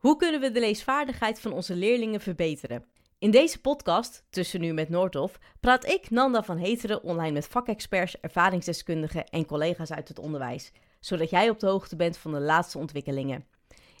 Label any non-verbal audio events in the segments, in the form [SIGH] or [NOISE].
Hoe kunnen we de leesvaardigheid van onze leerlingen verbeteren? In deze podcast, Tussen Nu met Noordhof, praat ik, Nanda van Heteren, online met vakexperts, ervaringsdeskundigen en collega's uit het onderwijs, zodat jij op de hoogte bent van de laatste ontwikkelingen.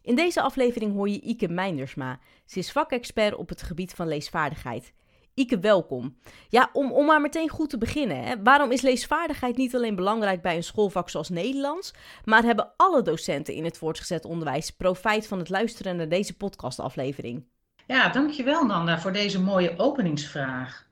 In deze aflevering hoor je Ike Meindersma. Ze is vakexpert op het gebied van leesvaardigheid. Ike, welkom. Ja, om, om maar meteen goed te beginnen. Hè. Waarom is leesvaardigheid niet alleen belangrijk bij een schoolvak zoals Nederlands, maar hebben alle docenten in het voortgezet onderwijs profijt van het luisteren naar deze podcastaflevering? Ja, dankjewel Nanda voor deze mooie openingsvraag.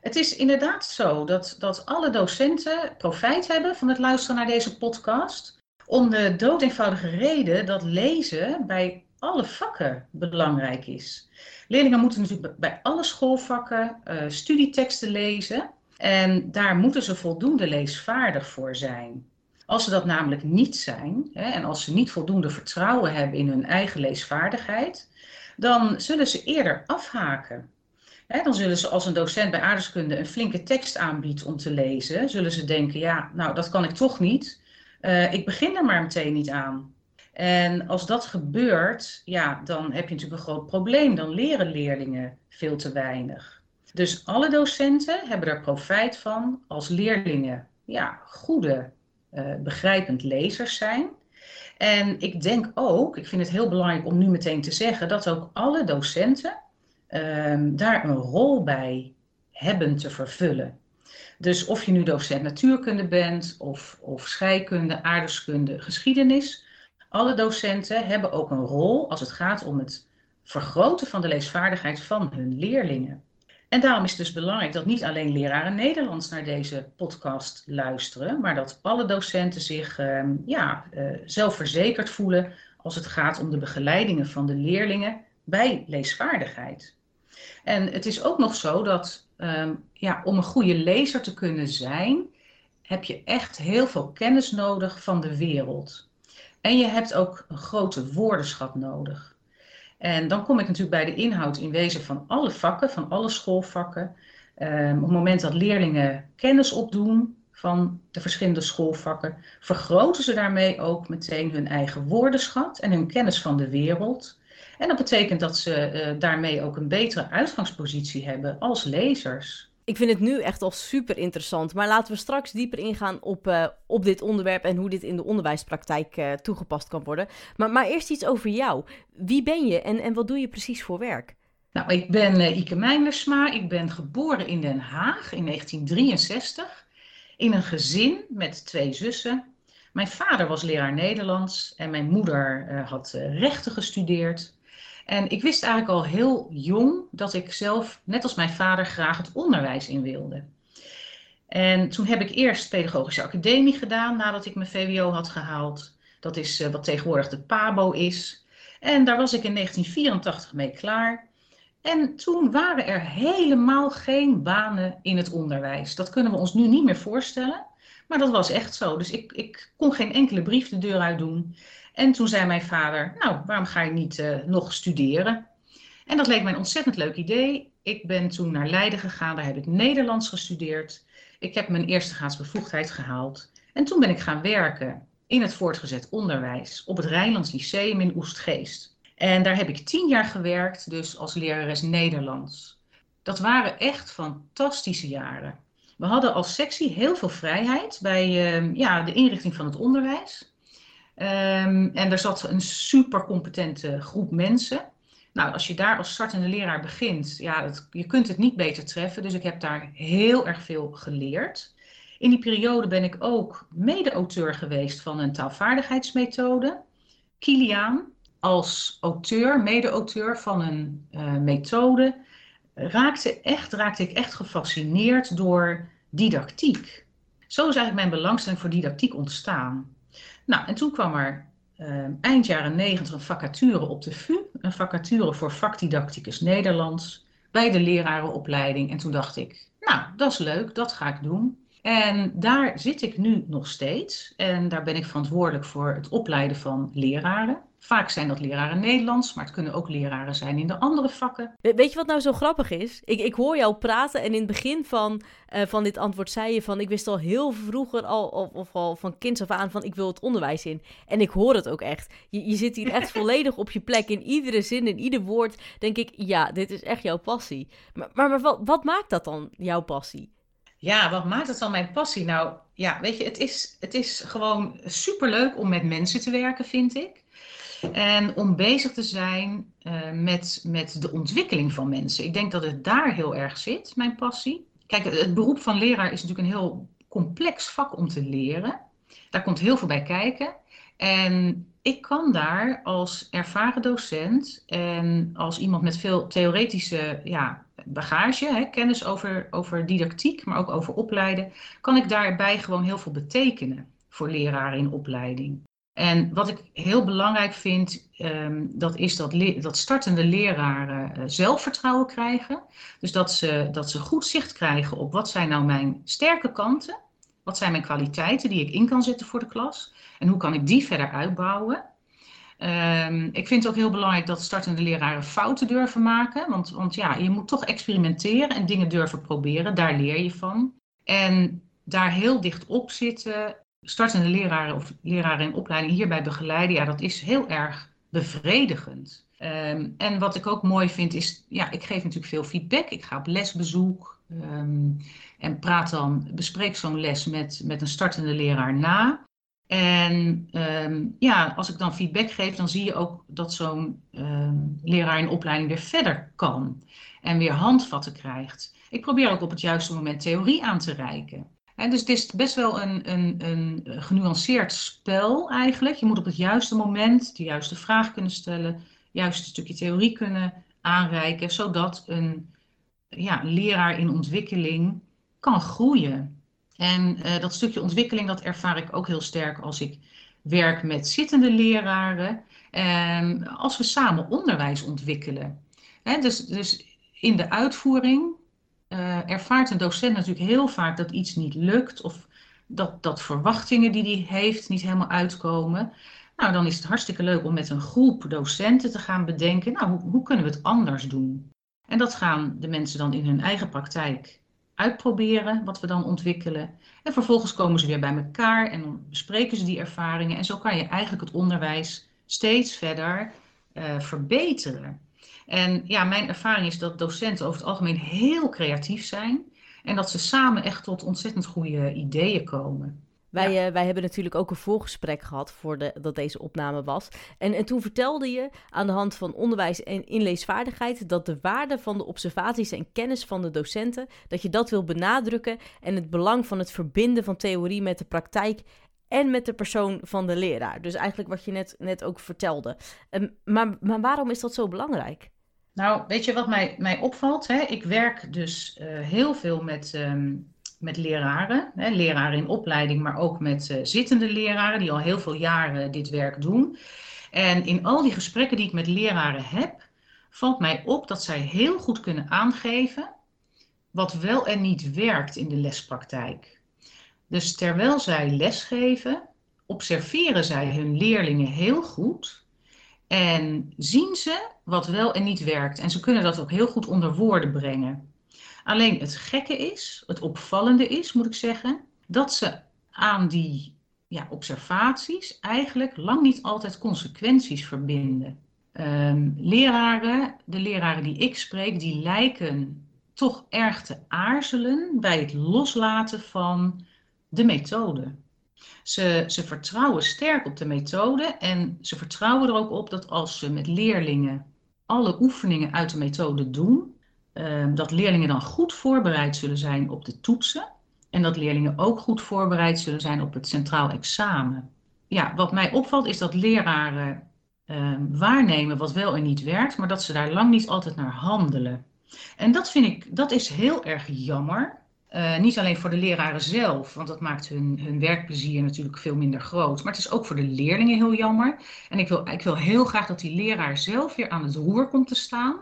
Het is inderdaad zo dat, dat alle docenten profijt hebben van het luisteren naar deze podcast. Om de dood eenvoudige reden dat lezen bij alle vakken belangrijk is. Leerlingen moeten natuurlijk bij alle schoolvakken uh, studieteksten lezen. En daar moeten ze voldoende leesvaardig voor zijn. Als ze dat namelijk niet zijn, hè, en als ze niet voldoende vertrouwen hebben in hun eigen leesvaardigheid, dan zullen ze eerder afhaken. Hè, dan zullen ze als een docent bij aardrijkskunde een flinke tekst aanbiedt om te lezen, zullen ze denken, ja, nou dat kan ik toch niet. Uh, ik begin er maar meteen niet aan. En als dat gebeurt, ja, dan heb je natuurlijk een groot probleem. Dan leren leerlingen veel te weinig. Dus alle docenten hebben er profijt van als leerlingen ja, goede, uh, begrijpend lezers zijn. En ik denk ook, ik vind het heel belangrijk om nu meteen te zeggen, dat ook alle docenten uh, daar een rol bij hebben te vervullen. Dus of je nu docent natuurkunde bent, of, of scheikunde, aardrijkskunde, geschiedenis, alle docenten hebben ook een rol als het gaat om het vergroten van de leesvaardigheid van hun leerlingen. En daarom is het dus belangrijk dat niet alleen leraren Nederlands naar deze podcast luisteren, maar dat alle docenten zich uh, ja, uh, zelfverzekerd voelen als het gaat om de begeleidingen van de leerlingen bij leesvaardigheid. En het is ook nog zo dat uh, ja, om een goede lezer te kunnen zijn, heb je echt heel veel kennis nodig van de wereld. En je hebt ook een grote woordenschat nodig. En dan kom ik natuurlijk bij de inhoud in wezen van alle vakken, van alle schoolvakken. Um, op het moment dat leerlingen kennis opdoen van de verschillende schoolvakken, vergroten ze daarmee ook meteen hun eigen woordenschat en hun kennis van de wereld. En dat betekent dat ze uh, daarmee ook een betere uitgangspositie hebben als lezers. Ik vind het nu echt al super interessant. Maar laten we straks dieper ingaan op, uh, op dit onderwerp en hoe dit in de onderwijspraktijk uh, toegepast kan worden. Maar, maar eerst iets over jou. Wie ben je en, en wat doe je precies voor werk? Nou, ik ben uh, Ike Meinersma. Ik ben geboren in Den Haag in 1963. In een gezin met twee zussen. Mijn vader was leraar Nederlands en mijn moeder had rechten gestudeerd. En ik wist eigenlijk al heel jong dat ik zelf, net als mijn vader, graag het onderwijs in wilde. En toen heb ik eerst pedagogische academie gedaan nadat ik mijn VWO had gehaald. Dat is uh, wat tegenwoordig de PABO is. En daar was ik in 1984 mee klaar. En toen waren er helemaal geen banen in het onderwijs. Dat kunnen we ons nu niet meer voorstellen. Maar dat was echt zo. Dus ik, ik kon geen enkele brief de deur uit doen. En toen zei mijn vader, nou, waarom ga je niet uh, nog studeren? En dat leek mij een ontzettend leuk idee. Ik ben toen naar Leiden gegaan, daar heb ik Nederlands gestudeerd. Ik heb mijn eerste graadsbevoegdheid gehaald. En toen ben ik gaan werken in het voortgezet onderwijs op het Rijnlands Lyceum in Oestgeest. En daar heb ik tien jaar gewerkt, dus als lerares Nederlands. Dat waren echt fantastische jaren. We hadden als sectie heel veel vrijheid bij uh, ja, de inrichting van het onderwijs. Um, en er zat een super competente groep mensen. Nou, als je daar als startende leraar begint, ja, je kunt het niet beter treffen. Dus ik heb daar heel erg veel geleerd. In die periode ben ik ook mede-auteur geweest van een taalvaardigheidsmethode. Kiliaan, als auteur, mede-auteur van een uh, methode, raakte, echt, raakte ik echt gefascineerd door didactiek. Zo is eigenlijk mijn belangstelling voor didactiek ontstaan. Nou, en toen kwam er uh, eind jaren negentig een vacature op de VU, een vacature voor vakdidacticus Nederlands, bij de lerarenopleiding. En toen dacht ik, nou, dat is leuk, dat ga ik doen. En daar zit ik nu nog steeds. En daar ben ik verantwoordelijk voor het opleiden van leraren, Vaak zijn dat leraren Nederlands, maar het kunnen ook leraren zijn in de andere vakken. Weet je wat nou zo grappig is? Ik, ik hoor jou praten en in het begin van, uh, van dit antwoord zei je van... ik wist al heel vroeger, al, of, of al van kinds af aan, van ik wil het onderwijs in. En ik hoor het ook echt. Je, je zit hier echt [LAUGHS] volledig op je plek. In iedere zin, in ieder woord denk ik, ja, dit is echt jouw passie. Maar, maar, maar wat, wat maakt dat dan, jouw passie? Ja, wat maakt het dan mijn passie? Nou, ja, weet je, het is, het is gewoon superleuk om met mensen te werken, vind ik. En om bezig te zijn uh, met, met de ontwikkeling van mensen. Ik denk dat het daar heel erg zit, mijn passie. Kijk, het beroep van leraar is natuurlijk een heel complex vak om te leren. Daar komt heel veel bij kijken. En ik kan daar als ervaren docent en als iemand met veel theoretische ja, bagage, hè, kennis over, over didactiek, maar ook over opleiden, kan ik daarbij gewoon heel veel betekenen voor leraren in opleiding. En wat ik heel belangrijk vind, um, dat is dat, dat startende leraren uh, zelfvertrouwen krijgen. Dus dat ze, dat ze goed zicht krijgen op wat zijn nou mijn sterke kanten, wat zijn mijn kwaliteiten die ik in kan zetten voor de klas en hoe kan ik die verder uitbouwen. Um, ik vind het ook heel belangrijk dat startende leraren fouten durven maken, want, want ja, je moet toch experimenteren en dingen durven proberen, daar leer je van. En daar heel dicht op zitten startende leraren of leraren in opleiding hierbij begeleiden, ja, dat is heel erg bevredigend. Um, en wat ik ook mooi vind is, ja, ik geef natuurlijk veel feedback. Ik ga op lesbezoek um, en praat dan, bespreek zo'n les met, met een startende leraar na. En um, ja, als ik dan feedback geef, dan zie je ook dat zo'n leraar in opleiding weer verder kan en weer handvatten krijgt. Ik probeer ook op het juiste moment theorie aan te reiken. Dus het is best wel een, een, een genuanceerd spel eigenlijk. Je moet op het juiste moment de juiste vraag kunnen stellen, juist een stukje theorie kunnen aanreiken, zodat een ja, leraar in ontwikkeling kan groeien. En uh, dat stukje ontwikkeling, dat ervaar ik ook heel sterk als ik werk met zittende leraren. En als we samen onderwijs ontwikkelen. Dus, dus in de uitvoering uh, ervaart een docent natuurlijk heel vaak dat iets niet lukt of dat, dat verwachtingen die hij heeft niet helemaal uitkomen. Nou, dan is het hartstikke leuk om met een groep docenten te gaan bedenken, nou, hoe, kunnen we het anders doen? En dat gaan de mensen dan in hun eigen praktijk uitproberen, wat we dan ontwikkelen. En vervolgens komen ze weer bij elkaar en bespreken ze die ervaringen. En zo kan je eigenlijk het onderwijs steeds verder uh, verbeteren. En ja, mijn ervaring is dat docenten over het algemeen heel creatief zijn en dat ze samen echt tot ontzettend goede ideeën komen. Wij, ja. uh, wij hebben natuurlijk ook een voorgesprek gehad voordat deze opname was. En, en toen vertelde je aan de hand van onderwijs en inleesvaardigheid dat de waarde van de observaties en kennis van de docenten, dat je dat wil benadrukken en het belang van het verbinden van theorie met de praktijk en met de persoon van de leraar. Dus eigenlijk wat je net, net ook vertelde. Um, maar, maar waarom is dat zo belangrijk? Nou, weet je wat mij, mij opvalt? Hè? Ik werk dus uh, heel veel met, um, met leraren, hè? leraren in opleiding, maar ook met uh, zittende leraren die al heel veel jaren dit werk doen. En in al die gesprekken die ik met leraren heb, valt mij op dat zij heel goed kunnen aangeven wat wel en niet werkt in de lespraktijk. Dus terwijl zij lesgeven, observeren zij hun leerlingen heel goed en zien ze wat wel en niet werkt. En ze kunnen dat ook heel goed onder woorden brengen. Alleen het gekke is, het opvallende is, moet ik zeggen, dat ze aan die ja, observaties eigenlijk lang niet altijd consequenties verbinden. Um, leraren, de leraren die ik spreek, die lijken toch erg te aarzelen bij het loslaten van de methode. Ze, ze vertrouwen sterk op de methode en ze vertrouwen er ook op dat als ze met leerlingen alle oefeningen uit de methode doen, uh, dat leerlingen dan goed voorbereid zullen zijn op de toetsen en dat leerlingen ook goed voorbereid zullen zijn op het centraal examen. Ja, wat mij opvalt is dat leraren uh, waarnemen wat wel en niet werkt, maar dat ze daar lang niet altijd naar handelen. En dat vind ik, dat is heel erg jammer. Uh, niet alleen voor de leraren zelf, want dat maakt hun, hun werkplezier natuurlijk veel minder groot. Maar het is ook voor de leerlingen heel jammer. En ik wil, ik wil heel graag dat die leraar zelf weer aan het roer komt te staan.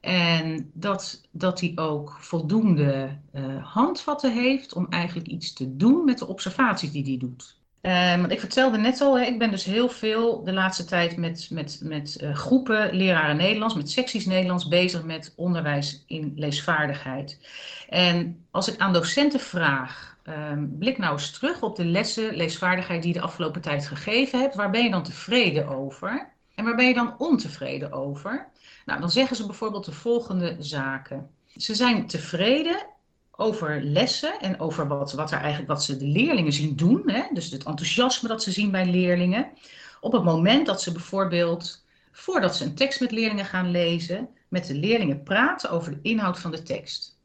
En dat, dat hij ook voldoende uh, handvatten heeft om eigenlijk iets te doen met de observaties die hij doet. Um, want ik vertelde net al, hè, ik ben dus heel veel de laatste tijd met, met, met uh, groepen leraren Nederlands, met secties Nederlands bezig met onderwijs in leesvaardigheid. En als ik aan docenten vraag, um, blik nou eens terug op de lessen leesvaardigheid die je de afgelopen tijd gegeven hebt. Waar ben je dan tevreden over? En waar ben je dan ontevreden over? Nou, dan zeggen ze bijvoorbeeld de volgende zaken. Ze zijn tevreden over lessen en over wat, wat, er eigenlijk, wat ze de leerlingen zien doen. Hè? Dus het enthousiasme dat ze zien bij leerlingen. Op het moment dat ze bijvoorbeeld, voordat ze een tekst met leerlingen gaan lezen, met de leerlingen praten over de inhoud van de tekst.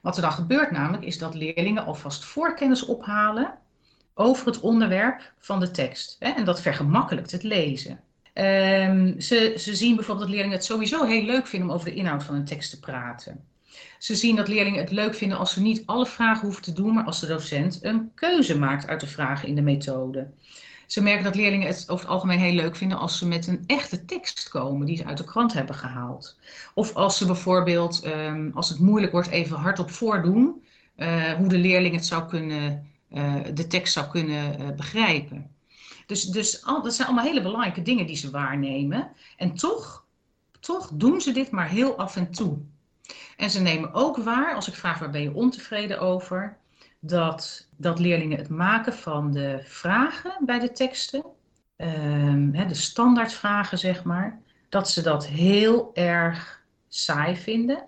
Wat er dan gebeurt namelijk is dat leerlingen alvast voorkennis ophalen over het onderwerp van de tekst. Hè? En dat vergemakkelijkt het lezen. Um, ze, ze zien bijvoorbeeld dat leerlingen het sowieso heel leuk vinden om over de inhoud van een tekst te praten. Ze zien dat leerlingen het leuk vinden als ze niet alle vragen hoeven te doen, maar als de docent een keuze maakt uit de vragen in de methode. Ze merken dat leerlingen het over het algemeen heel leuk vinden als ze met een echte tekst komen die ze uit de krant hebben gehaald. Of als ze bijvoorbeeld, um, als het moeilijk wordt, even hardop voordoen uh, hoe de leerling het zou kunnen, uh, de tekst zou kunnen uh, begrijpen. Dus, dus al, dat zijn allemaal hele belangrijke dingen die ze waarnemen. En toch, toch doen ze dit maar heel af en toe. En ze nemen ook waar, als ik vraag waar ben je ontevreden over, dat, dat leerlingen het maken van de vragen bij de teksten, um, de standaardvragen zeg maar, dat ze dat heel erg saai vinden.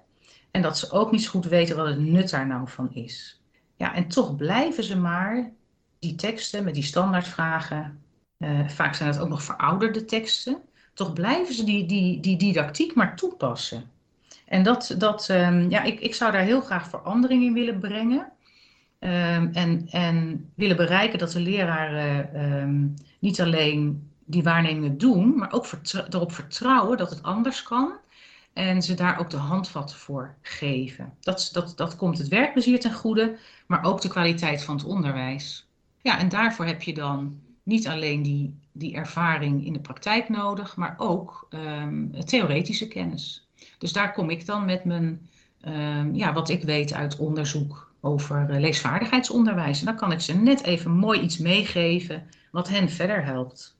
En dat ze ook niet goed weten wat het nut daar nou van is. Ja, en toch blijven ze maar die teksten met die standaardvragen, uh, vaak zijn het ook nog verouderde teksten, toch blijven ze die, die, die didactiek maar toepassen. En dat, dat um, ja, ik, ik zou daar heel graag verandering in willen brengen. Um, en, en willen bereiken dat de leraren um, niet alleen die waarnemingen doen, maar ook erop vertrouwen dat het anders kan. En ze daar ook de handvatten voor geven. Dat, dat, dat komt het werkplezier ten goede, maar ook de kwaliteit van het onderwijs. Ja, en daarvoor heb je dan niet alleen die, die ervaring in de praktijk nodig, maar ook theoretische kennis. Dus daar kom ik dan met mijn, uh, ja, wat ik weet uit onderzoek over uh, leesvaardigheidsonderwijs. En dan kan ik ze net even mooi iets meegeven wat hen verder helpt.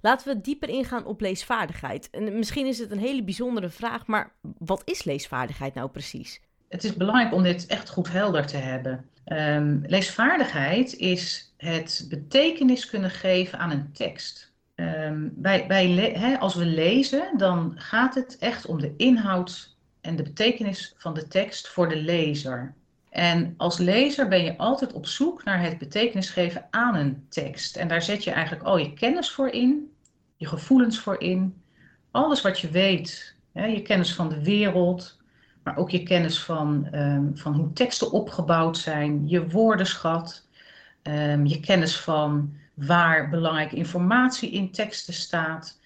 Laten we dieper ingaan op leesvaardigheid. En misschien is het een hele bijzondere vraag, maar wat is leesvaardigheid nou precies? Het is belangrijk om dit echt goed helder te hebben. Um, leesvaardigheid is het betekenis kunnen geven aan een tekst. Um, bij, bij als we lezen, dan gaat het echt om de inhoud en de betekenis van de tekst voor de lezer. En als lezer ben je altijd op zoek naar het betekenis geven aan een tekst. En daar zet je eigenlijk al je kennis voor in, je gevoelens voor in, alles wat je weet, je kennis van de wereld, maar ook je kennis van, um, van hoe teksten opgebouwd zijn, je woordenschat, um, je kennis van waar belangrijke informatie in teksten staat,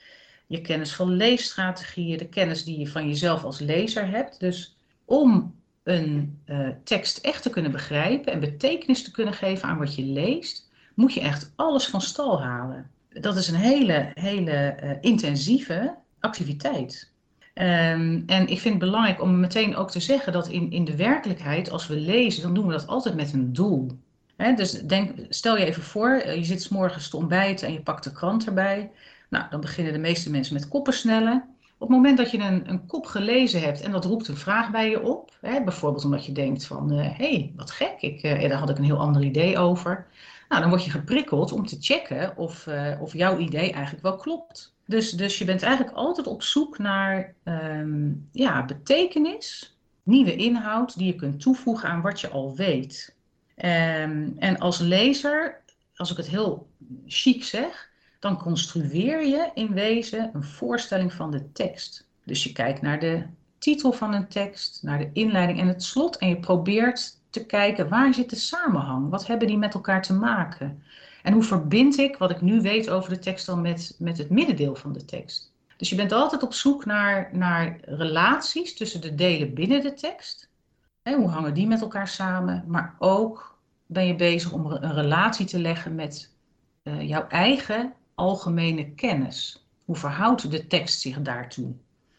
je kennis van leesstrategieën, de kennis die je van jezelf als lezer hebt. Dus om een uh, tekst echt te kunnen begrijpen en betekenis te kunnen geven aan wat je leest, moet je echt alles van stal halen. Dat is een hele, hele uh, intensieve activiteit. Um, en ik vind het belangrijk om meteen ook te zeggen dat in, in de werkelijkheid, als we lezen, dan doen we dat altijd met een doel dus denk, stel je even voor, eh, je zit s morgens te ontbijten en je pakt de krant erbij. Nou, dan beginnen de meeste mensen met koppen snellen. Op het moment dat je een, een kop gelezen hebt en dat roept een vraag bij je op, hè, bijvoorbeeld omdat je denkt van, hé, uh, hey, wat gek, ik, uh, daar had ik een heel ander idee over. Nou, dan word je geprikkeld om te checken of, of jouw idee eigenlijk wel klopt. Dus, dus je bent eigenlijk altijd op zoek naar um, ja, betekenis, nieuwe inhoud die je kunt toevoegen aan wat je al weet. Um, en als lezer, als ik het heel chic zeg, dan construeer je in wezen een voorstelling van de tekst. Dus je kijkt naar de titel van een tekst, naar de inleiding en het slot en je probeert te kijken waar zit de samenhang? Wat hebben die met elkaar te maken? En hoe verbind ik wat ik nu weet over de tekst dan met, met het middendeel van de tekst? Dus je bent altijd op zoek naar, naar relaties tussen de delen binnen de tekst hoe hangen die met elkaar samen? Maar ook ben je bezig om een relatie te leggen met uh, jouw eigen algemene kennis. Hoe verhoudt de tekst zich daartoe?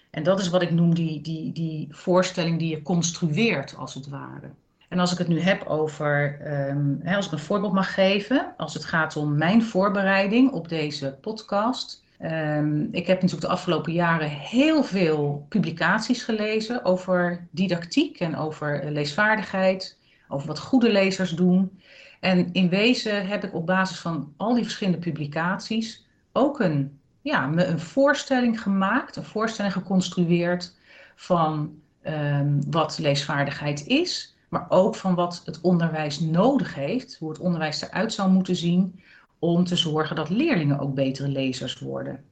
En dat is wat ik noem die, die, die voorstelling die je construeert, als het ware. En als ik het nu heb over, um, hè, als ik een voorbeeld mag geven, als het gaat om mijn voorbereiding op deze podcast. Um, ik heb natuurlijk de afgelopen jaren heel veel publicaties gelezen over didactiek en over leesvaardigheid, over wat goede lezers doen. En in wezen heb ik op basis van al die verschillende publicaties ook een, ja, een voorstelling gemaakt, een voorstelling geconstrueerd van um, wat leesvaardigheid is, maar ook van wat het onderwijs nodig heeft, hoe het onderwijs eruit zou moeten zien om te zorgen dat leerlingen ook betere lezers worden.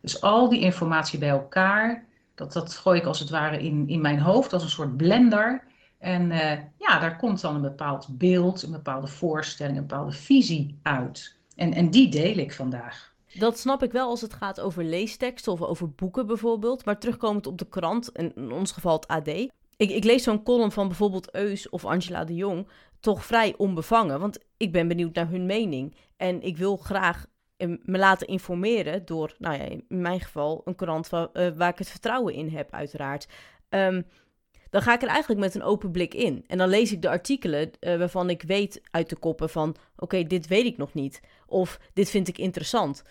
Dus al die informatie bij elkaar, dat, dat gooi ik als het ware in, in mijn hoofd als een soort blender. En uh, ja, daar komt dan een bepaald beeld, een bepaalde voorstelling, een bepaalde visie uit. En, en die deel ik vandaag. Dat snap ik wel als het gaat over leesteksten of over boeken bijvoorbeeld. Maar terugkomend op de krant, in ons geval het AD. Ik, ik lees zo'n column van bijvoorbeeld Eus of Angela de Jong toch vrij onbevangen. Want ik ben benieuwd naar hun mening. En ik wil graag me laten informeren door, nou ja, in mijn geval, een krant waar, waar ik het vertrouwen in heb, uiteraard. Um, dan ga ik er eigenlijk met een open blik in. En dan lees ik de artikelen uh, waarvan ik weet uit de koppen van... oké, dit weet ik nog niet. Of dit vind ik interessant.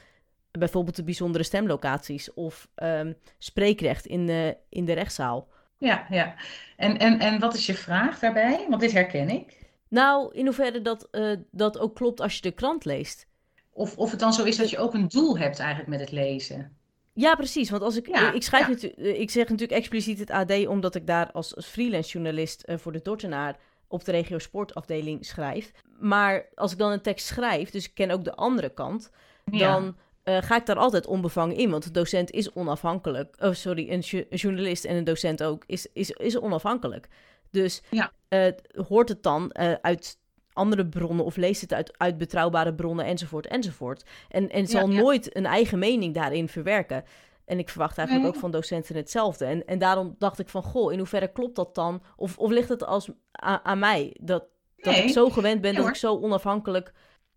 Bijvoorbeeld de bijzondere stemlocaties of um, spreekrecht in de, in de rechtszaal. Ja, ja. En, en, en wat is je vraag daarbij? Want dit herken ik. Nou, in hoeverre dat, uh, dat ook klopt als je de krant leest. Of, of het dan zo is dat je ook een doel hebt eigenlijk met het lezen. Ja, precies. Want als ik, ja, ik schrijf ja. Eh, ik zeg natuurlijk expliciet het AD omdat ik daar als, als freelance journalist uh, voor de Dordtenaar op de regio sportafdeling schrijf. Maar als ik dan een tekst schrijf, dus ik ken ook de andere kant, ja. dan uh, ga ik daar altijd onbevangen in. Want de docent is onafhankelijk. Oh, sorry, een, een journalist en een docent ook is, is, is onafhankelijk. Dus hoort het dan uit andere bronnen of leest het uit, uit betrouwbare bronnen enzovoort enzovoort. En, en zal ja, ja. nooit een eigen mening daarin verwerken. En ik verwacht eigenlijk nee. ook van docenten hetzelfde. En, en daarom dacht ik van, goh, in hoeverre klopt dat dan? Of, of ligt het als, aan, aan mij? Dat, dat nee. ik zo gewend ben, dat ik zo onafhankelijk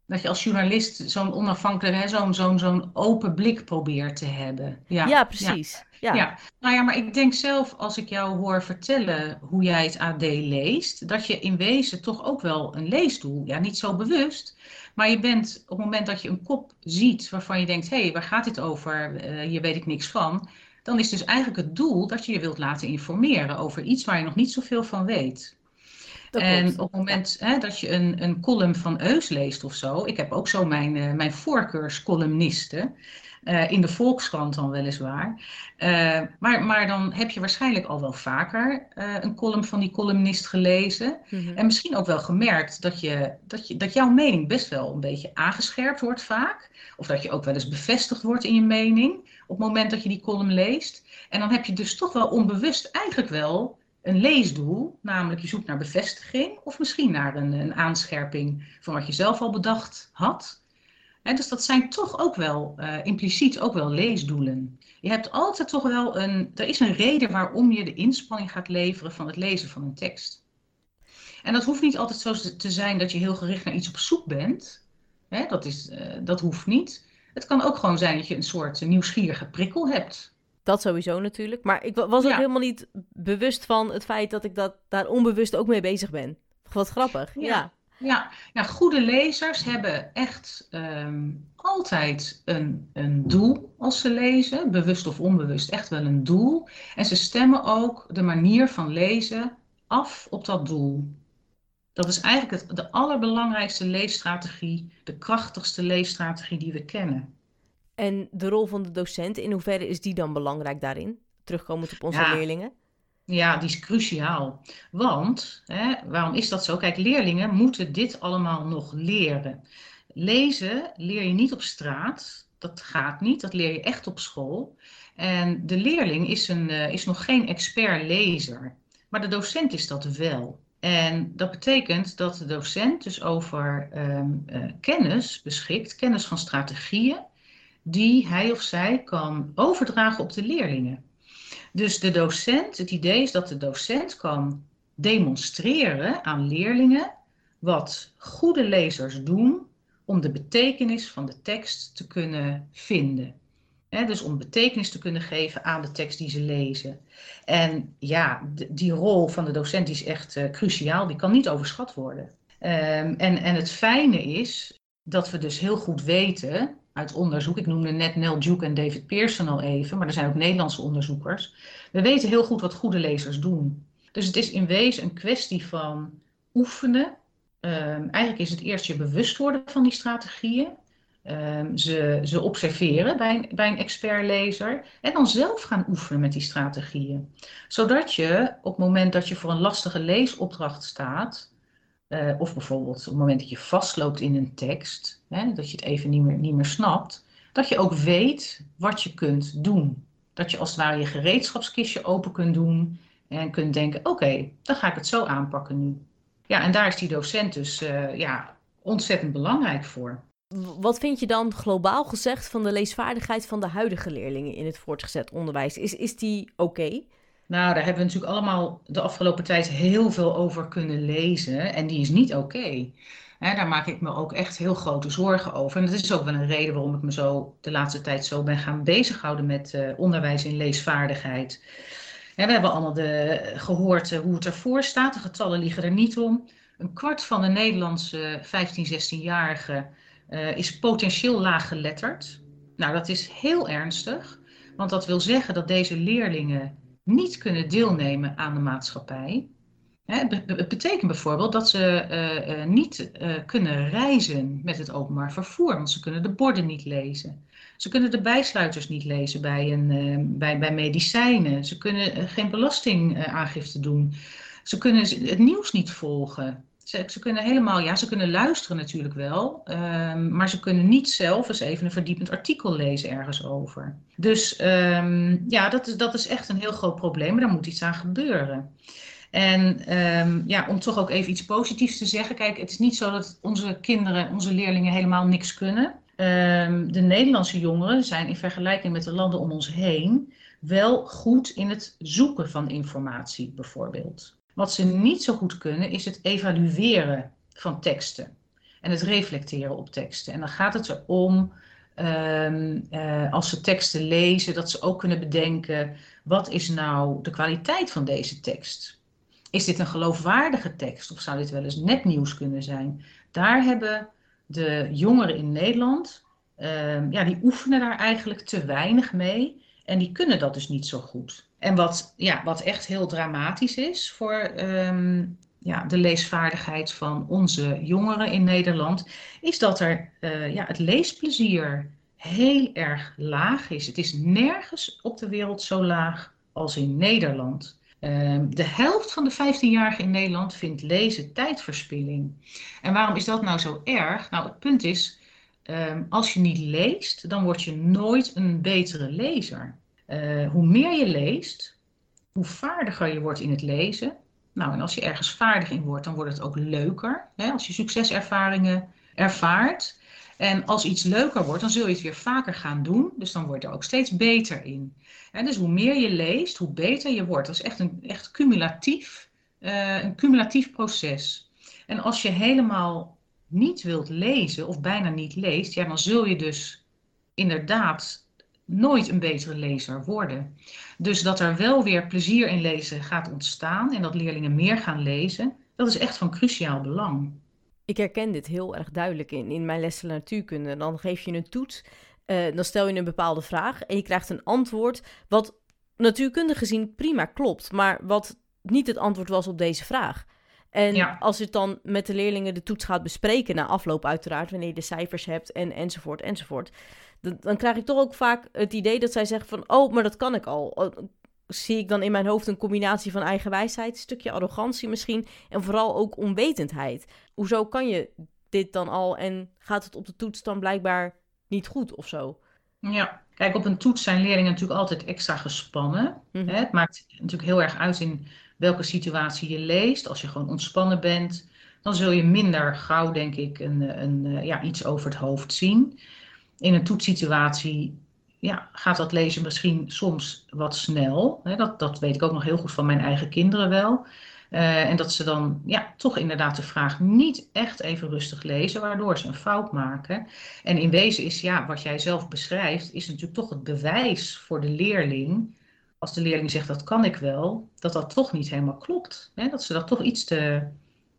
dat je als journalist zo'n onafhankelijk, zo'n zo'n zo'n open blik probeert te hebben. Ja, ja precies. Ja. ja. nou ja, maar ik denk zelf als ik jou hoor vertellen hoe jij het AD leest, dat je in wezen toch ook wel een leesdoel, ja, niet zo bewust, maar je bent op het moment dat je een kop ziet waarvan je denkt, hé, hey, waar gaat dit over? Uh, hier weet ik niks van. Dan is dus eigenlijk het doel dat je je wilt laten informeren over iets waar je nog niet zoveel van weet. Dat en klopt. op het moment hè, dat je een, een column van Eus leest of zo, ik heb ook zo mijn, uh, mijn voorkeurscolumnisten. Uh, in de Volkskrant dan weliswaar. Uh, maar, maar dan heb je waarschijnlijk al wel vaker een column van die columnist gelezen. Mm -hmm. En misschien ook wel gemerkt dat, je, dat, je, dat jouw mening best wel een beetje aangescherpt wordt vaak. Of dat je ook wel eens bevestigd wordt in je mening op het moment dat je die column leest. En dan heb je dus toch wel onbewust eigenlijk wel een leesdoel, namelijk je zoekt naar bevestiging of misschien naar een, een aanscherping van wat je zelf al bedacht had. Dus dat zijn toch ook wel uh, impliciet ook wel leesdoelen. Je hebt altijd toch wel een, er is een reden waarom je de inspanning gaat leveren van het lezen van een tekst. En dat hoeft niet altijd zo te zijn dat je heel gericht naar iets op zoek bent. He, dat, is, uh, dat hoeft niet. Het kan ook gewoon zijn dat je een soort nieuwsgierige prikkel hebt. Dat sowieso natuurlijk. Maar ik was ook ja. helemaal niet bewust van het feit dat ik dat, daar onbewust ook mee bezig ben. Wat grappig. Ja. ja. Ja, ja, goede lezers hebben echt um, altijd een, een doel als ze lezen, bewust of onbewust, echt wel een doel. En ze stemmen ook de manier van lezen af op dat doel. Dat is eigenlijk het, de allerbelangrijkste leesstrategie, de krachtigste leesstrategie die we kennen. En de rol van de docent, in hoeverre is die dan belangrijk daarin? Terugkomend op onze ja. leerlingen. Ja, die is cruciaal. Want, hè, waarom is dat zo? Kijk, leerlingen moeten dit allemaal nog leren. Lezen leer je niet op straat. Dat gaat niet. Dat leer je echt op school. En de leerling is, een, uh, is nog geen expert lezer. Maar de docent is dat wel. En dat betekent dat de docent dus over um, uh, kennis beschikt, kennis van strategieën, die hij of zij kan overdragen op de leerlingen. Dus de docent, het idee is dat de docent kan demonstreren aan leerlingen wat goede lezers doen om de betekenis van de tekst te kunnen vinden. dus om betekenis te kunnen geven aan de tekst die ze lezen. En ja, die rol van de docent is echt uh, cruciaal, die kan niet overschat worden. Um, en, en het fijne is dat we dus heel goed weten uit onderzoek, ik noemde net Nel Duke en David Pearson al even, maar er zijn ook Nederlandse onderzoekers. We weten heel goed wat goede lezers doen. Dus het is in wezen een kwestie van oefenen. Um, eigenlijk is het eerst je bewust worden van die strategieën. Um, ze, ze observeren bij een, bij een expertlezer en dan zelf gaan oefenen met die strategieën. Zodat je op het moment dat je voor een lastige leesopdracht staat, uh, of bijvoorbeeld op het moment dat je vastloopt in een tekst, hè, dat je het even niet meer, niet meer snapt, dat je ook weet wat je kunt doen. Dat je als het ware je gereedschapskistje open kunt doen en kunt denken, oké, dan ga ik het zo aanpakken nu. Ja, en daar is die docent dus uh, ja, ontzettend belangrijk voor. Wat vind je dan globaal gezegd van de leesvaardigheid van de huidige leerlingen in het voortgezet onderwijs? Is, is die oké? Nou, daar hebben we natuurlijk allemaal de afgelopen tijd heel veel over kunnen lezen en die is niet oké. Daar maak ik me ook echt heel grote zorgen over. En dat is ook wel een reden waarom ik me zo de laatste tijd zo ben gaan bezighouden met uh, onderwijs in leesvaardigheid. we hebben allemaal de, gehoord uh, hoe het ervoor staat. De getallen liegen er niet om. Een kwart van de Nederlandse 15, 16-jarigen uh, is potentieel laaggeletterd. Nou, dat is heel ernstig. Want dat wil zeggen dat deze leerlingen niet kunnen deelnemen aan de maatschappij. Het betekent bijvoorbeeld dat ze uh, niet uh, kunnen reizen met het openbaar vervoer, want ze kunnen de borden niet lezen. Ze kunnen de bijsluiters niet lezen bij, een, bij, bij medicijnen. Ze kunnen geen belastingaangifte doen. Ze kunnen het nieuws niet volgen. Ze, ze, kunnen helemaal, ja, ze kunnen luisteren natuurlijk wel, um, maar ze kunnen niet zelf eens even een verdiepend artikel lezen ergens over. Dus um, ja, dat is, dat is echt een heel groot probleem, daar moet iets aan gebeuren. En um, ja, om toch ook even iets positiefs te zeggen, kijk, het is niet zo dat onze kinderen, onze leerlingen helemaal niks kunnen. de Nederlandse jongeren zijn in vergelijking met de landen om ons heen wel goed in het zoeken van informatie, bijvoorbeeld. Wat ze niet zo goed kunnen is het evalueren van teksten en het reflecteren op teksten. En dan gaat het erom, um, als ze teksten lezen, dat ze ook kunnen bedenken, wat is nou de kwaliteit van deze tekst? Is dit een geloofwaardige tekst of zou dit wel eens nepnieuws kunnen zijn? Daar hebben de jongeren in Nederland, uh, ja, die oefenen daar eigenlijk te weinig mee en die kunnen dat dus niet zo goed. En wat, ja, wat echt heel dramatisch is voor um, ja, de leesvaardigheid van onze jongeren in Nederland, is dat er uh, ja, het leesplezier heel erg laag is. Het is nergens op de wereld zo laag als in Nederland. Um, de helft van de 15-jarigen in Nederland vindt lezen tijdverspilling. En waarom is dat nou zo erg? Nou, het punt is, um, als je niet leest, dan word je nooit een betere lezer. Uh, hoe meer je leest, hoe vaardiger je wordt in het lezen. Nou, en als je ergens vaardig in wordt, dan wordt het ook leuker. Hè? Als je succeservaringen ervaart. En als iets leuker wordt, dan zul je het weer vaker gaan doen. Dus dan word je er ook steeds beter in. En dus hoe meer je leest, hoe beter je wordt. Dat is echt een echt cumulatief, uh, een cumulatief proces. En als je helemaal niet wilt lezen of bijna niet leest, ja, dan zul je dus inderdaad nooit een betere lezer worden. Dus dat er wel weer plezier in lezen gaat ontstaan en dat leerlingen meer gaan lezen, dat is echt van cruciaal belang. Ik herken dit heel erg duidelijk in, in mijn lessen natuurkunde. Dan geef je een toets, uh, dan stel je een bepaalde vraag en je krijgt een antwoord wat natuurkundig gezien prima klopt, maar wat niet het antwoord was op deze vraag. En als je het dan met de leerlingen de toets gaat bespreken, na afloop uiteraard, wanneer je de cijfers hebt en enzovoort enzovoort, dan, dan krijg ik toch ook vaak het idee dat zij zeggen van, oh, maar dat kan ik al. Oh, zie ik dan in mijn hoofd een combinatie van eigen wijsheid, een stukje arrogantie misschien, en vooral ook onwetendheid. Hoezo kan je dit dan al en gaat het op de toets dan blijkbaar niet goed of zo? Ja, kijk, op een toets zijn leerlingen natuurlijk altijd extra gespannen. Mhm. Het maakt natuurlijk heel erg uit in welke situatie je leest. Als je gewoon ontspannen bent, dan zul je minder gauw, denk ik, een, een, ja, iets over het hoofd zien in een toetssituatie ja, gaat dat lezen misschien soms wat snel. Dat, dat weet ik ook nog heel goed van mijn eigen kinderen wel. en dat ze dan ja, toch inderdaad de vraag niet echt even rustig lezen, waardoor ze een fout maken. En in wezen is ja, wat jij zelf beschrijft, is natuurlijk toch het bewijs voor de leerling. Als de leerling zegt dat kan ik wel, dat dat toch niet helemaal klopt. Hè? Dat ze dat toch iets te,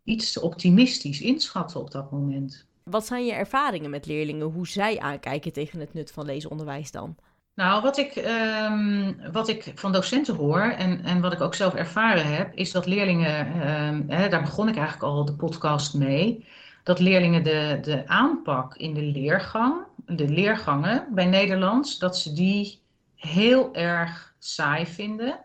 iets te optimistisch inschatten op dat moment. Wat zijn je ervaringen met leerlingen, hoe zij aankijken tegen het nut van leesonderwijs dan? Nou, wat ik, um, wat ik van docenten hoor en, en wat ik ook zelf ervaren heb, is dat leerlingen, um, hè, daar begon ik eigenlijk al de podcast mee, dat leerlingen de, de aanpak in de leergang, de leergangen bij Nederlands, dat ze die heel erg saai vinden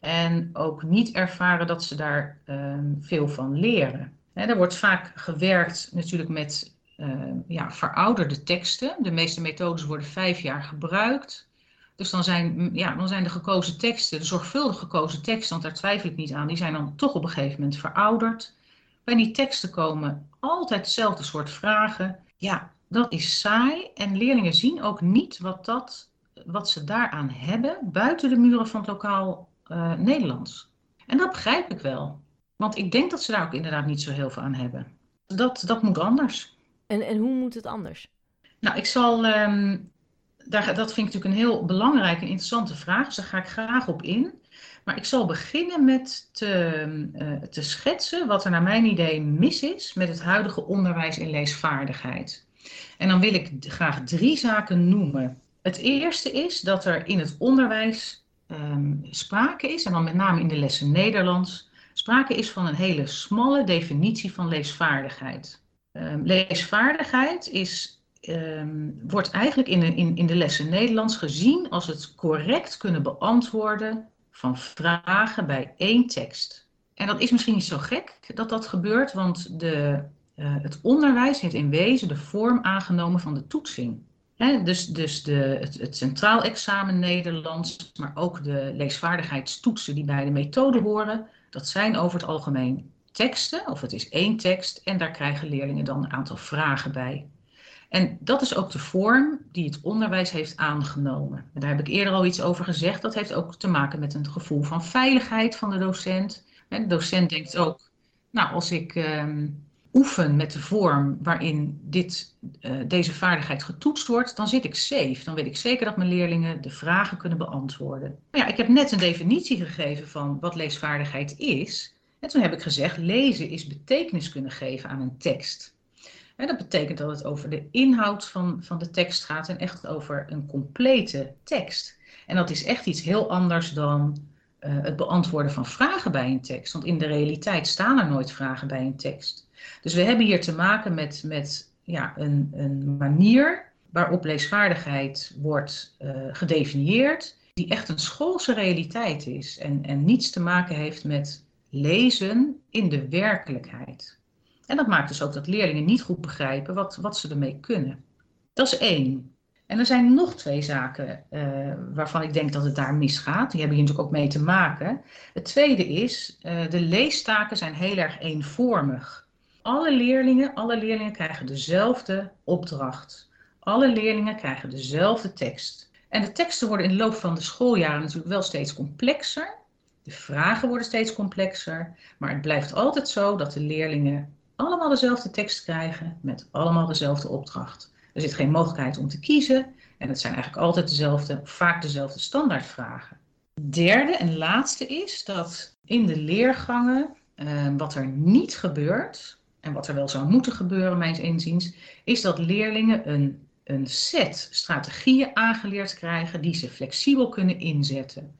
en ook niet ervaren dat ze daar um, veel van leren. Hè, er wordt vaak gewerkt natuurlijk met uh, ja, verouderde teksten. De meeste methodes worden vijf jaar gebruikt. Dus dan zijn, ja, dan zijn de gekozen teksten, de zorgvuldig gekozen teksten, want daar twijfel ik niet aan, die zijn dan toch op een gegeven moment verouderd. Bij die teksten komen altijd hetzelfde soort vragen. Ja, dat is saai en leerlingen zien ook niet wat, dat, wat ze daaraan hebben buiten de muren van het lokaal uh, Nederlands. En dat begrijp ik wel, want ik denk dat ze daar ook inderdaad niet zo heel veel aan hebben. Dat, dat moet anders. En, en hoe moet het anders? Nou, ik zal, um, daar, dat vind ik natuurlijk een heel belangrijke en interessante vraag, dus daar ga ik graag op in. Maar ik zal beginnen met te, uh, te schetsen wat er naar mijn idee mis is met het huidige onderwijs in leesvaardigheid. En dan wil ik graag drie zaken noemen. Het eerste is dat er in het onderwijs um, sprake is, en dan met name in de lessen Nederlands, sprake is van een hele smalle definitie van leesvaardigheid. Um, leesvaardigheid is, um, wordt eigenlijk in de, in, in de lessen Nederlands gezien als het correct kunnen beantwoorden van vragen bij één tekst. En dat is misschien niet zo gek dat dat gebeurt, want de, uh, het onderwijs heeft in wezen de vorm aangenomen van de toetsing. Dus dus de, het, het, centraal examen Nederlands, maar ook de leesvaardigheidstoetsen die bij de methode horen, dat zijn over het algemeen teksten, of het is één tekst, en daar krijgen leerlingen dan een aantal vragen bij. En dat is ook de vorm die het onderwijs heeft aangenomen. En daar heb ik eerder al iets over gezegd. Dat heeft ook te maken met een gevoel van veiligheid van de docent. De docent denkt ook, nou, als ik um, oefen met de vorm waarin dit, uh, deze vaardigheid getoetst wordt, dan zit ik safe. Dan weet ik zeker dat mijn leerlingen de vragen kunnen beantwoorden. Nou ja, ik heb net een definitie gegeven van wat leesvaardigheid is. En toen heb ik gezegd, lezen is betekenis kunnen geven aan een tekst. Dat betekent dat het over de inhoud van, van de tekst gaat en echt over een complete tekst. En dat is echt iets heel anders dan uh, het beantwoorden van vragen bij een tekst. Want in de realiteit staan er nooit vragen bij een tekst. Dus we hebben hier te maken met, met ja, een, een manier waarop leesvaardigheid wordt uh, gedefinieerd, die echt een schoolse realiteit is en, en niets te maken heeft met lezen in de werkelijkheid. En dat maakt dus ook dat leerlingen niet goed begrijpen wat, wat ze ermee kunnen. Dat is één. En er zijn nog twee zaken uh, waarvan ik denk dat het daar misgaat. Die hebben hier natuurlijk ook mee te maken. Het tweede is, uh, de leestaken zijn heel erg eenvormig. Alle leerlingen, alle leerlingen krijgen dezelfde opdracht. Alle leerlingen krijgen dezelfde tekst. En de teksten worden in de loop van de schooljaren natuurlijk wel steeds complexer. De vragen worden steeds complexer, maar het blijft altijd zo dat de leerlingen allemaal dezelfde tekst krijgen met allemaal dezelfde opdracht. Er zit geen mogelijkheid om te kiezen en het zijn eigenlijk altijd dezelfde, vaak dezelfde standaardvragen. Derde en laatste is dat in de leergangen eh, wat er niet gebeurt en wat er wel zou moeten gebeuren, mijns inziens, is dat leerlingen een, een set strategieën aangeleerd krijgen die ze flexibel kunnen inzetten.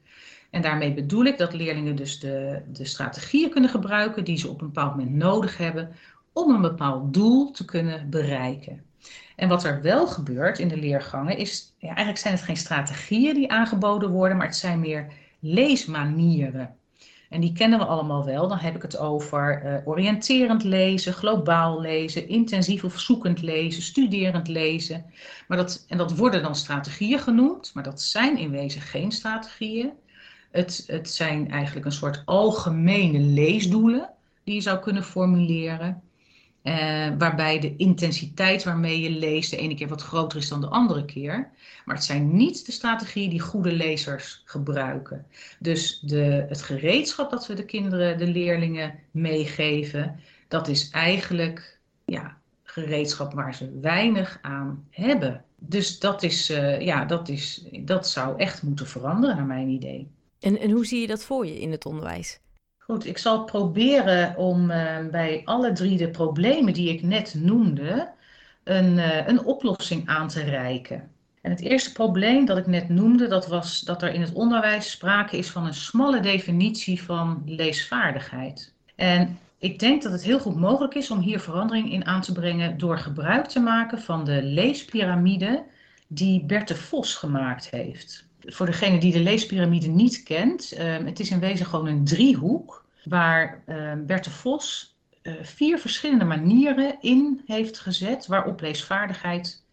En daarmee bedoel ik dat leerlingen dus de, de strategieën kunnen gebruiken die ze op een bepaald moment nodig hebben om een bepaald doel te kunnen bereiken. En wat er wel gebeurt in de leergangen is, ja, eigenlijk zijn het geen strategieën die aangeboden worden, maar het zijn meer leesmanieren. En die kennen we allemaal wel. Dan heb ik het over uh, oriënterend lezen, globaal lezen, intensief of zoekend lezen, studerend lezen. Maar dat, en dat worden dan strategieën genoemd, maar dat zijn in wezen geen strategieën. Het, het zijn eigenlijk een soort algemene leesdoelen die je zou kunnen formuleren. Uh, waarbij de intensiteit waarmee je leest de ene keer wat groter is dan de andere keer. Maar het zijn niet de strategieën die goede lezers gebruiken. Dus de, het gereedschap dat we de kinderen, de leerlingen meegeven, dat is eigenlijk ja, gereedschap waar ze weinig aan hebben. Dus dat, is, uh, ja, dat, is, dat zou echt moeten veranderen, naar mijn idee. En, en hoe zie je dat voor je in het onderwijs? Goed, ik zal proberen om uh, bij alle drie de problemen die ik net noemde, een, uh, een oplossing aan te reiken. En het eerste probleem dat ik net noemde, dat was dat er in het onderwijs sprake is van een smalle definitie van leesvaardigheid. En ik denk dat het heel goed mogelijk is om hier verandering in aan te brengen door gebruik te maken van de leespyramide die Bert de Vos gemaakt heeft. Voor degene die de leespyramide niet kent, uh, het is in wezen gewoon een driehoek waar uh, Bert Vos uh, vier verschillende manieren in heeft gezet waarop leesvaardigheid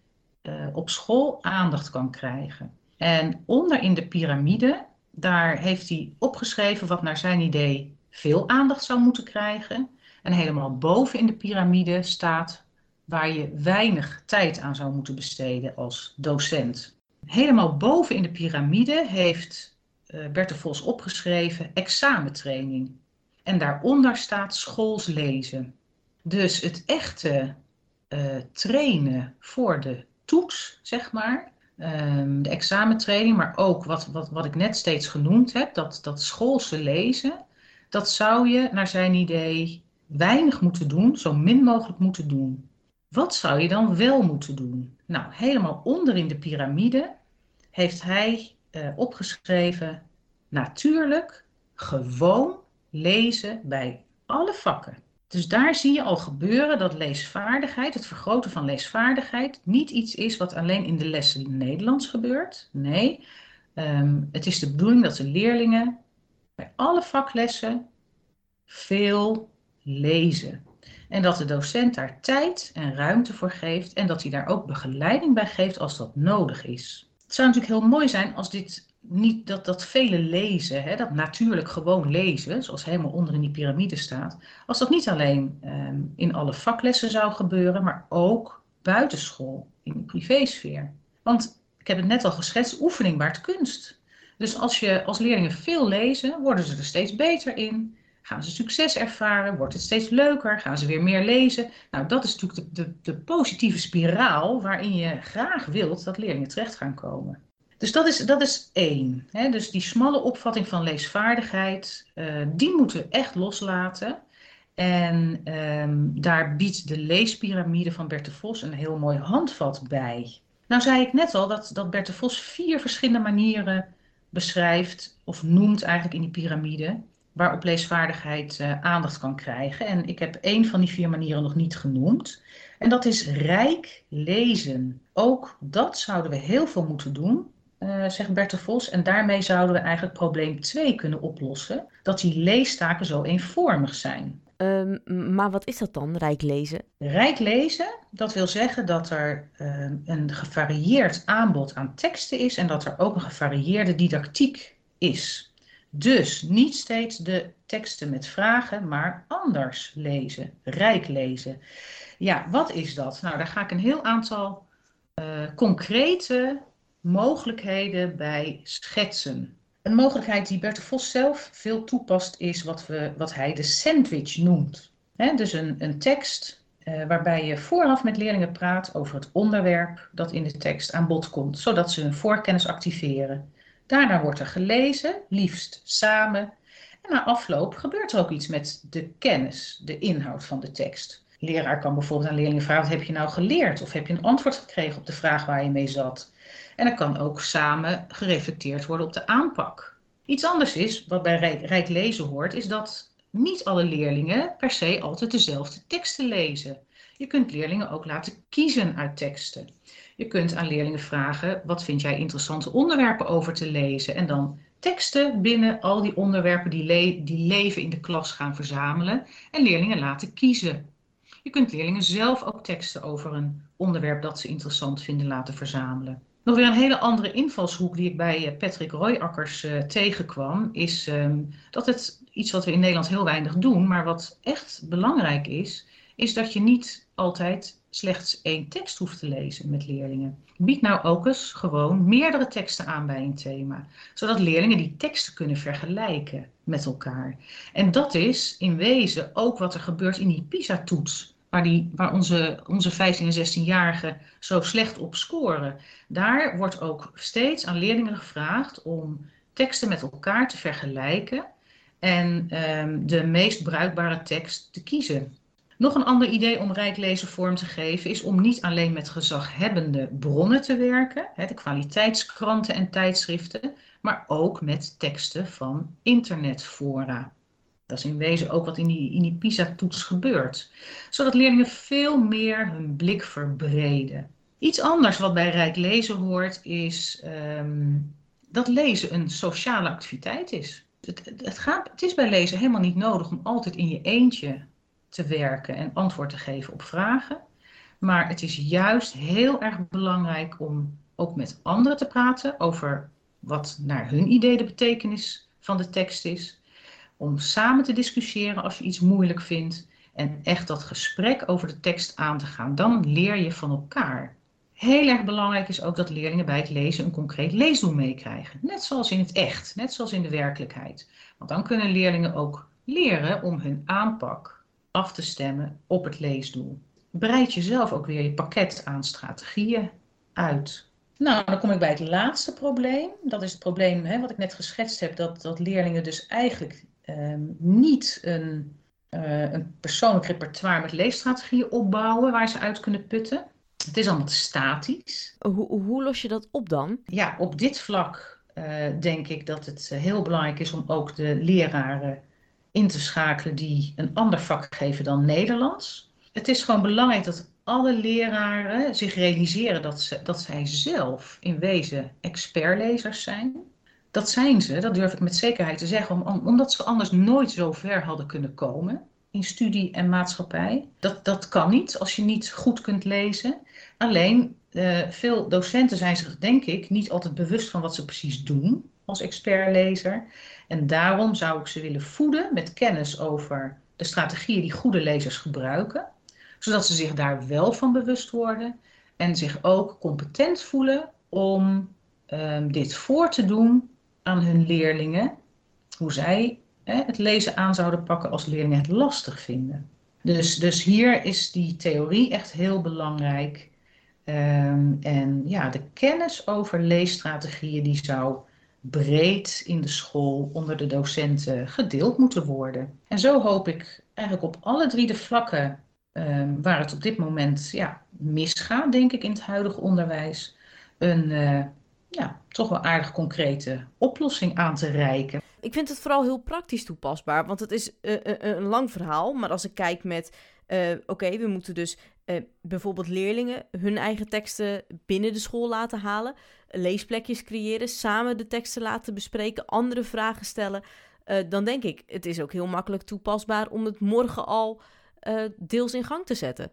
uh, op school aandacht kan krijgen. En onder in de piramide, daar heeft hij opgeschreven wat naar zijn idee veel aandacht zou moeten krijgen. En helemaal boven in de piramide staat waar je weinig tijd aan zou moeten besteden als docent. Helemaal boven in de piramide heeft uh, Bert Vos opgeschreven examentraining. En daaronder staat schoolslezen. Dus het echte uh, trainen voor de toets, zeg maar. Um, de examentraining, maar ook wat, wat, wat ik net steeds genoemd heb, dat, dat schoolse lezen, dat zou je naar zijn idee weinig moeten doen, zo min mogelijk moeten doen. Wat zou je dan wel moeten doen? Nou, helemaal onder in de piramide heeft hij uh, opgeschreven: natuurlijk, gewoon lezen bij alle vakken. Dus daar zie je al gebeuren dat leesvaardigheid, het vergroten van leesvaardigheid, niet iets is wat alleen in de lessen Nederlands gebeurt. Nee, um, het is de bedoeling dat de leerlingen bij alle vaklessen veel lezen. En dat de docent daar tijd en ruimte voor geeft en dat hij daar ook begeleiding bij geeft als dat nodig is. Het zou natuurlijk heel mooi zijn als dit niet dat, dat vele lezen, hè, dat natuurlijk gewoon lezen, zoals helemaal onder in die piramide staat, als dat niet alleen um, in alle vaklessen zou gebeuren, maar ook buitenschool, in de privésfeer. Want ik heb het net al geschetst, oefening baart kunst. Dus als je als leerlingen veel lezen, worden ze er steeds beter in. Gaan ze succes ervaren? Wordt het steeds leuker? Gaan ze weer meer lezen? Nou, dat is natuurlijk de, de, de positieve spiraal waarin je graag wilt dat leerlingen terecht gaan komen. Dus dat is, dat is één. Hè? Dus die smalle opvatting van leesvaardigheid, uh, die moeten we echt loslaten. En um, daar biedt de leespyramide van Bert de Vos een heel mooi handvat bij. Nou zei ik net al dat, dat Bert de Vos vier verschillende manieren beschrijft, of noemt eigenlijk in die piramide, waarop leesvaardigheid uh, aandacht kan krijgen. En ik heb één van die vier manieren nog niet genoemd. En dat is rijk lezen. Ook dat zouden we heel veel moeten doen uh, zegt Bert de Vos. En daarmee zouden we eigenlijk probleem 2 kunnen oplossen. Dat die leestaken zo eenvormig zijn. Um, maar wat is dat dan, rijk lezen? Rijk lezen, dat wil zeggen dat er uh, een gevarieerd aanbod aan teksten is en dat er ook een gevarieerde didactiek is. Dus niet steeds de teksten met vragen, maar anders lezen, rijk lezen. Ja, wat is dat? Nou, daar ga ik een heel aantal uh, concrete mogelijkheden bij schetsen. Een mogelijkheid die Bert de Vos zelf veel toepast is wat, we, wat hij de sandwich noemt. Dus een, een tekst uh, waarbij je vooraf met leerlingen praat over het onderwerp dat in de tekst aan bod komt, zodat ze hun voorkennis activeren. Daarna wordt er gelezen, liefst samen. En na afloop gebeurt er ook iets met de kennis, de inhoud van de tekst. leraar kan bijvoorbeeld aan leerlingen vragen: wat heb je nou geleerd? Of heb je een antwoord gekregen op de vraag waar je mee zat? En er kan ook samen gereflecteerd worden op de aanpak. Iets anders is, wat bij Rijk, Rijk Lezen hoort, is dat niet alle leerlingen per se altijd dezelfde teksten lezen. Je kunt leerlingen ook laten kiezen uit teksten. Je kunt aan leerlingen vragen: wat vind jij interessante onderwerpen over te lezen? En dan teksten binnen al die onderwerpen die, die leven in de klas gaan verzamelen en leerlingen laten kiezen. Je kunt leerlingen zelf ook teksten over een onderwerp dat ze interessant vinden laten verzamelen. Nog weer een hele andere invalshoek die ik bij eh, Patrick Royakkers uh, tegenkwam, is um, dat het iets wat we in Nederland heel weinig doen, maar wat echt belangrijk is, is dat je niet altijd slechts één tekst hoeft te lezen met leerlingen. Bied nou ook eens gewoon meerdere teksten aan bij een thema, zodat leerlingen die teksten kunnen vergelijken met elkaar. En dat is in wezen ook wat er gebeurt in die PISA-toets, waar, die, waar onze, onze 15 en 16-jarigen zo slecht op scoren. Daar wordt ook steeds aan leerlingen gevraagd om teksten met elkaar te vergelijken en um, de meest bruikbare tekst te kiezen. Nog een ander idee om rijk lezen vorm te geven is om niet alleen met gezaghebbende bronnen te werken, de kwaliteitskranten en tijdschriften, maar ook met teksten van internetfora. Dat is in wezen ook wat in die, in die PISA-toets gebeurt, zodat leerlingen veel meer hun blik verbreden. Iets anders wat bij rijk lezen hoort is um, dat lezen een sociale activiteit is. Het, het, gaat, het is bij lezen helemaal niet nodig om altijd in je eentje te werken en antwoord te geven op vragen. Maar het is juist heel erg belangrijk om ook met anderen te praten over wat naar hun idee de betekenis van de tekst is. Om samen te discussiëren als je iets moeilijk vindt en echt dat gesprek over de tekst aan te gaan. Dan leer je van elkaar. Heel erg belangrijk is ook dat leerlingen bij het lezen een concreet leesdoel meekrijgen. Net zoals in het echt, net zoals in de werkelijkheid. Want dan kunnen leerlingen ook leren om hun aanpak af te stemmen op het leesdoel. Breid jezelf ook weer je pakket aan strategieën uit. Nou, dan kom ik bij het laatste probleem. Dat is het probleem hè, wat ik net geschetst heb, dat, dat leerlingen dus eigenlijk ehm, niet een, uh, een persoonlijk repertoire met leesstrategieën opbouwen waar ze uit kunnen putten. Het is allemaal te statisch. Hoe, hoe los je dat op dan? Ja, op dit vlak uh, denk ik dat het uh, heel belangrijk is om ook de leraren in te schakelen die een ander vak geven dan Nederlands. Het is gewoon belangrijk dat alle leraren zich realiseren dat, ze, dat zij zelf in wezen expertlezers zijn. Dat zijn ze, dat durf ik met zekerheid te zeggen, om, omdat ze anders nooit zo ver hadden kunnen komen in studie en maatschappij. Dat, dat kan niet als je niet goed kunt lezen. Alleen, uh, veel docenten zijn zich, denk ik, niet altijd bewust van wat ze precies doen als expertlezer. En daarom zou ik ze willen voeden met kennis over de strategieën die goede lezers gebruiken, zodat ze zich daar wel van bewust worden en zich ook competent voelen om um, dit voor te doen aan hun leerlingen, hoe zij het lezen aan zouden pakken als leerlingen het lastig vinden. Dus, dus hier is die theorie echt heel belangrijk. Um, en ja, de kennis over leesstrategieën die zou breed in de school onder de docenten gedeeld moeten worden. En zo hoop ik eigenlijk op alle drie de vlakken um, waar het op dit moment ja, misgaat, denk ik, in het huidige onderwijs, een uh, ja, toch wel aardig concrete oplossing aan te reiken. Ik vind het vooral heel praktisch toepasbaar, want het is uh, een lang verhaal. Maar als ik kijk met, uh, oké, we moeten dus uh, bijvoorbeeld leerlingen hun eigen teksten binnen de school laten halen, leesplekjes creëren, samen de teksten laten bespreken, andere vragen stellen. Uh, dan denk ik, het is ook heel makkelijk toepasbaar om het morgen al deels in gang te zetten.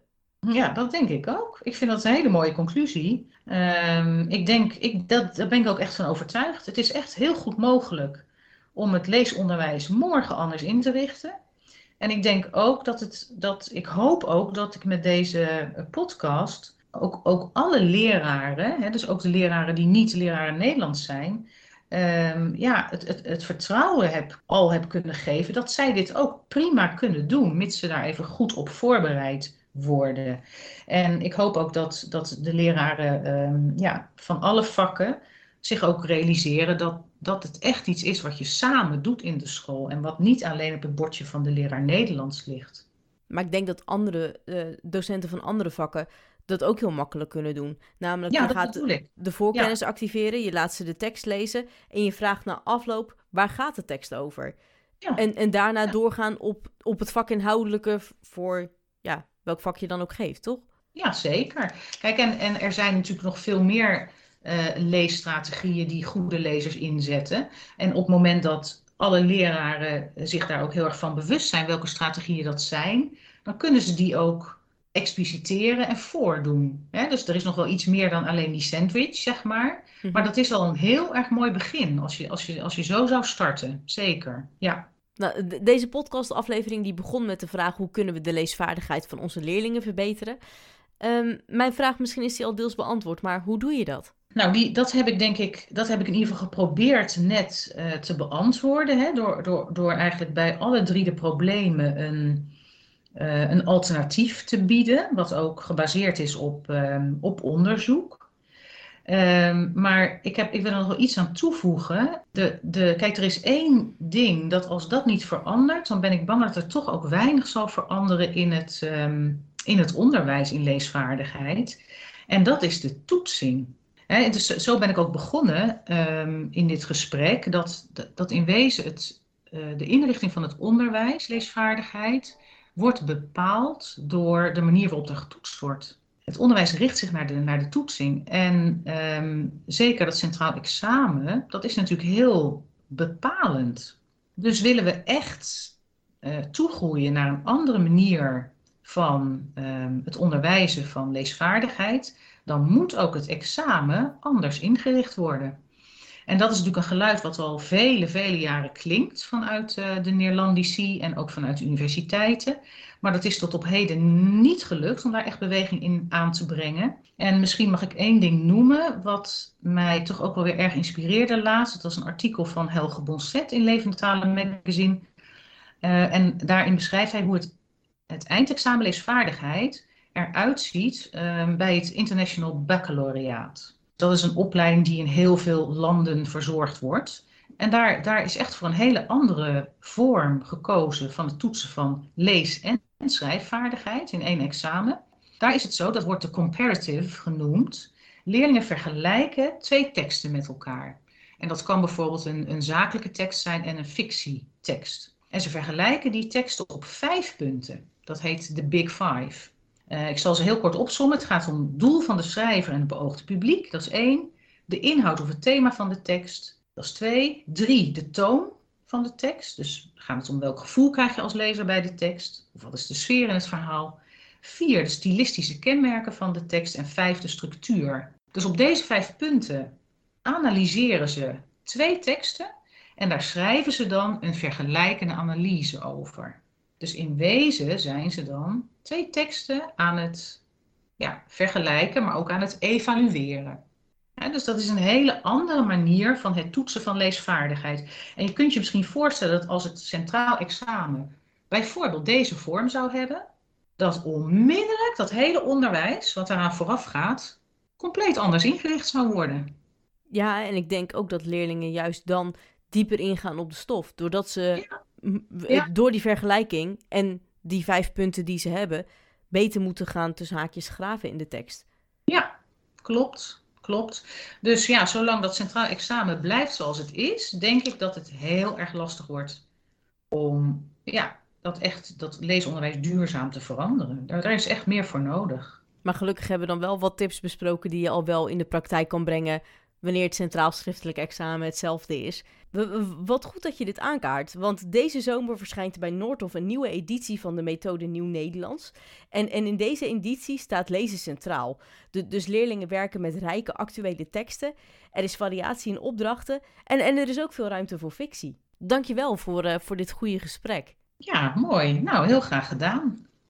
Ja, dat denk ik ook. Ik vind dat een hele mooie conclusie. Um, ik denk, ik, dat, daar ben ik ook echt van overtuigd. Het is echt heel goed mogelijk om het leesonderwijs morgen anders in te richten. En ik denk ook dat het, dat ik hoop ook dat ik met deze podcast ook, ook alle leraren, hè, dus ook de leraren die niet leraren Nederlands zijn, um, ja, het, het, het vertrouwen heb, al heb kunnen geven dat zij dit ook prima kunnen doen, mits ze daar even goed op voorbereid worden. En ik hoop ook dat, dat de leraren um, ja, van alle vakken zich ook realiseren dat, dat het echt iets is wat je samen doet in de school en wat niet alleen op het bordje van de leraar Nederlands ligt. Maar ik denk dat andere uh, docenten van andere vakken dat ook heel makkelijk kunnen doen. Namelijk, ja, je gaat de voorkennis ja. activeren, je laat ze de tekst lezen en je vraagt na afloop, waar gaat de tekst over? Ja. En, en daarna doorgaan op, op het vakinhoudelijke voor ja, welk vak je dan ook geeft, toch? Ja, zeker. Kijk, en, en er zijn natuurlijk nog veel meer uh, leesstrategieën die goede lezers inzetten. En op het moment dat alle leraren zich daar ook heel erg van bewust zijn welke strategieën dat zijn, dan kunnen ze die ook expliciteren en voordoen. Hè? Dus er is nog wel iets meer dan alleen die sandwich, zeg maar. Maar dat is al een heel erg mooi begin als je, als je, als je zo zou starten. Zeker, ja. Nou, deze podcastaflevering die begon met de vraag hoe kunnen we de leesvaardigheid van onze leerlingen verbeteren. Um, mijn vraag, misschien is die al deels beantwoord, maar hoe doe je dat? Nou, die, dat heb ik denk ik, dat heb ik in ieder geval geprobeerd net uh, te beantwoorden. Hè, door, door, door eigenlijk bij alle drie de problemen een, uh, een alternatief te bieden, wat ook gebaseerd is op, um, op onderzoek. Um, maar ik, heb, ik wil er nog wel iets aan toevoegen. De, de, kijk, er is één ding dat als dat niet verandert, dan ben ik bang dat er toch ook weinig zal veranderen in het, um, in het onderwijs in leesvaardigheid. En dat is de toetsing. Dus zo ben ik ook begonnen um, in dit gesprek, dat, dat in wezen het, uh, de inrichting van het onderwijs, leesvaardigheid, wordt bepaald door de manier waarop er getoetst wordt. Het onderwijs richt zich naar de, naar de toetsing. En um, zeker dat centraal examen, dat is natuurlijk heel bepalend. Dus willen we echt uh, toegroeien naar een andere manier van um, het onderwijzen van leesvaardigheid, dan moet ook het examen anders ingericht worden. En dat is natuurlijk een geluid wat al vele, vele jaren klinkt vanuit uh, de Neerlandici en ook vanuit universiteiten. Maar dat is tot op heden niet gelukt om daar echt beweging in aan te brengen. En misschien mag ik één ding noemen, wat mij toch ook wel weer erg inspireerde laatst. Dat was een artikel van Helge Bonset in Levende Talen Magazine. Uh, en daarin beschrijft hij hoe het, het eindexamen eruit ziet uh, bij het International Baccalaureaat. Dat is een opleiding die in heel veel landen verzorgd wordt. En daar, daar is echt voor een hele andere vorm gekozen van het toetsen van lees- en schrijfvaardigheid in één examen. Daar is het zo, dat wordt de comparative genoemd. Leerlingen vergelijken twee teksten met elkaar. En dat kan bijvoorbeeld een, een zakelijke tekst zijn en een fictietekst. En ze vergelijken die teksten op vijf punten. Dat heet de Big Five. Uh, ik zal ze heel kort opzommen. Het gaat om het doel van de schrijver en het beoogde publiek. Dat is één. De inhoud of het thema van de tekst. Dat is twee. Drie, de toon van de tekst. Dus gaat het om welk gevoel krijg je als lezer bij de tekst? Of wat is de sfeer in het verhaal? Vier, de stilistische kenmerken van de tekst. En vijf, de structuur. Dus op deze vijf punten analyseren ze twee teksten en daar schrijven ze dan een vergelijkende analyse over. Dus in wezen zijn ze dan twee teksten aan het ja, vergelijken, maar ook aan het evalueren. Ja, dus dat is een hele andere manier van het toetsen van leesvaardigheid. En je kunt je misschien voorstellen dat als het centraal examen bijvoorbeeld deze vorm zou hebben, dat onmiddellijk dat hele onderwijs wat eraan vooraf gaat, compleet anders ingericht zou worden. Ja, en ik denk ook dat leerlingen juist dan dieper ingaan op de stof, doordat ze ja ja. door die vergelijking en die vijf punten die ze hebben, beter moeten gaan tussen haakjes graven in de tekst. Ja, klopt. Klopt. Dus ja, zolang dat centraal examen blijft zoals het is, denk ik dat het heel erg lastig wordt om ja, dat echt dat leesonderwijs duurzaam te veranderen. Daar, daar is echt meer voor nodig. Maar gelukkig hebben we dan wel wat tips besproken die je al wel in de praktijk kan brengen wanneer het centraal schriftelijk examen hetzelfde is. Wat goed dat je dit aankaart, want deze zomer verschijnt bij Noordhof een nieuwe editie van de methode Nieuw Nederlands. En, en in deze editie staat lezen centraal. dus leerlingen werken met rijke actuele teksten, er is variatie in opdrachten en, en er is ook veel ruimte voor fictie. Dankjewel voor, uh, voor dit goede gesprek. Ja, mooi. Nou, heel graag gedaan.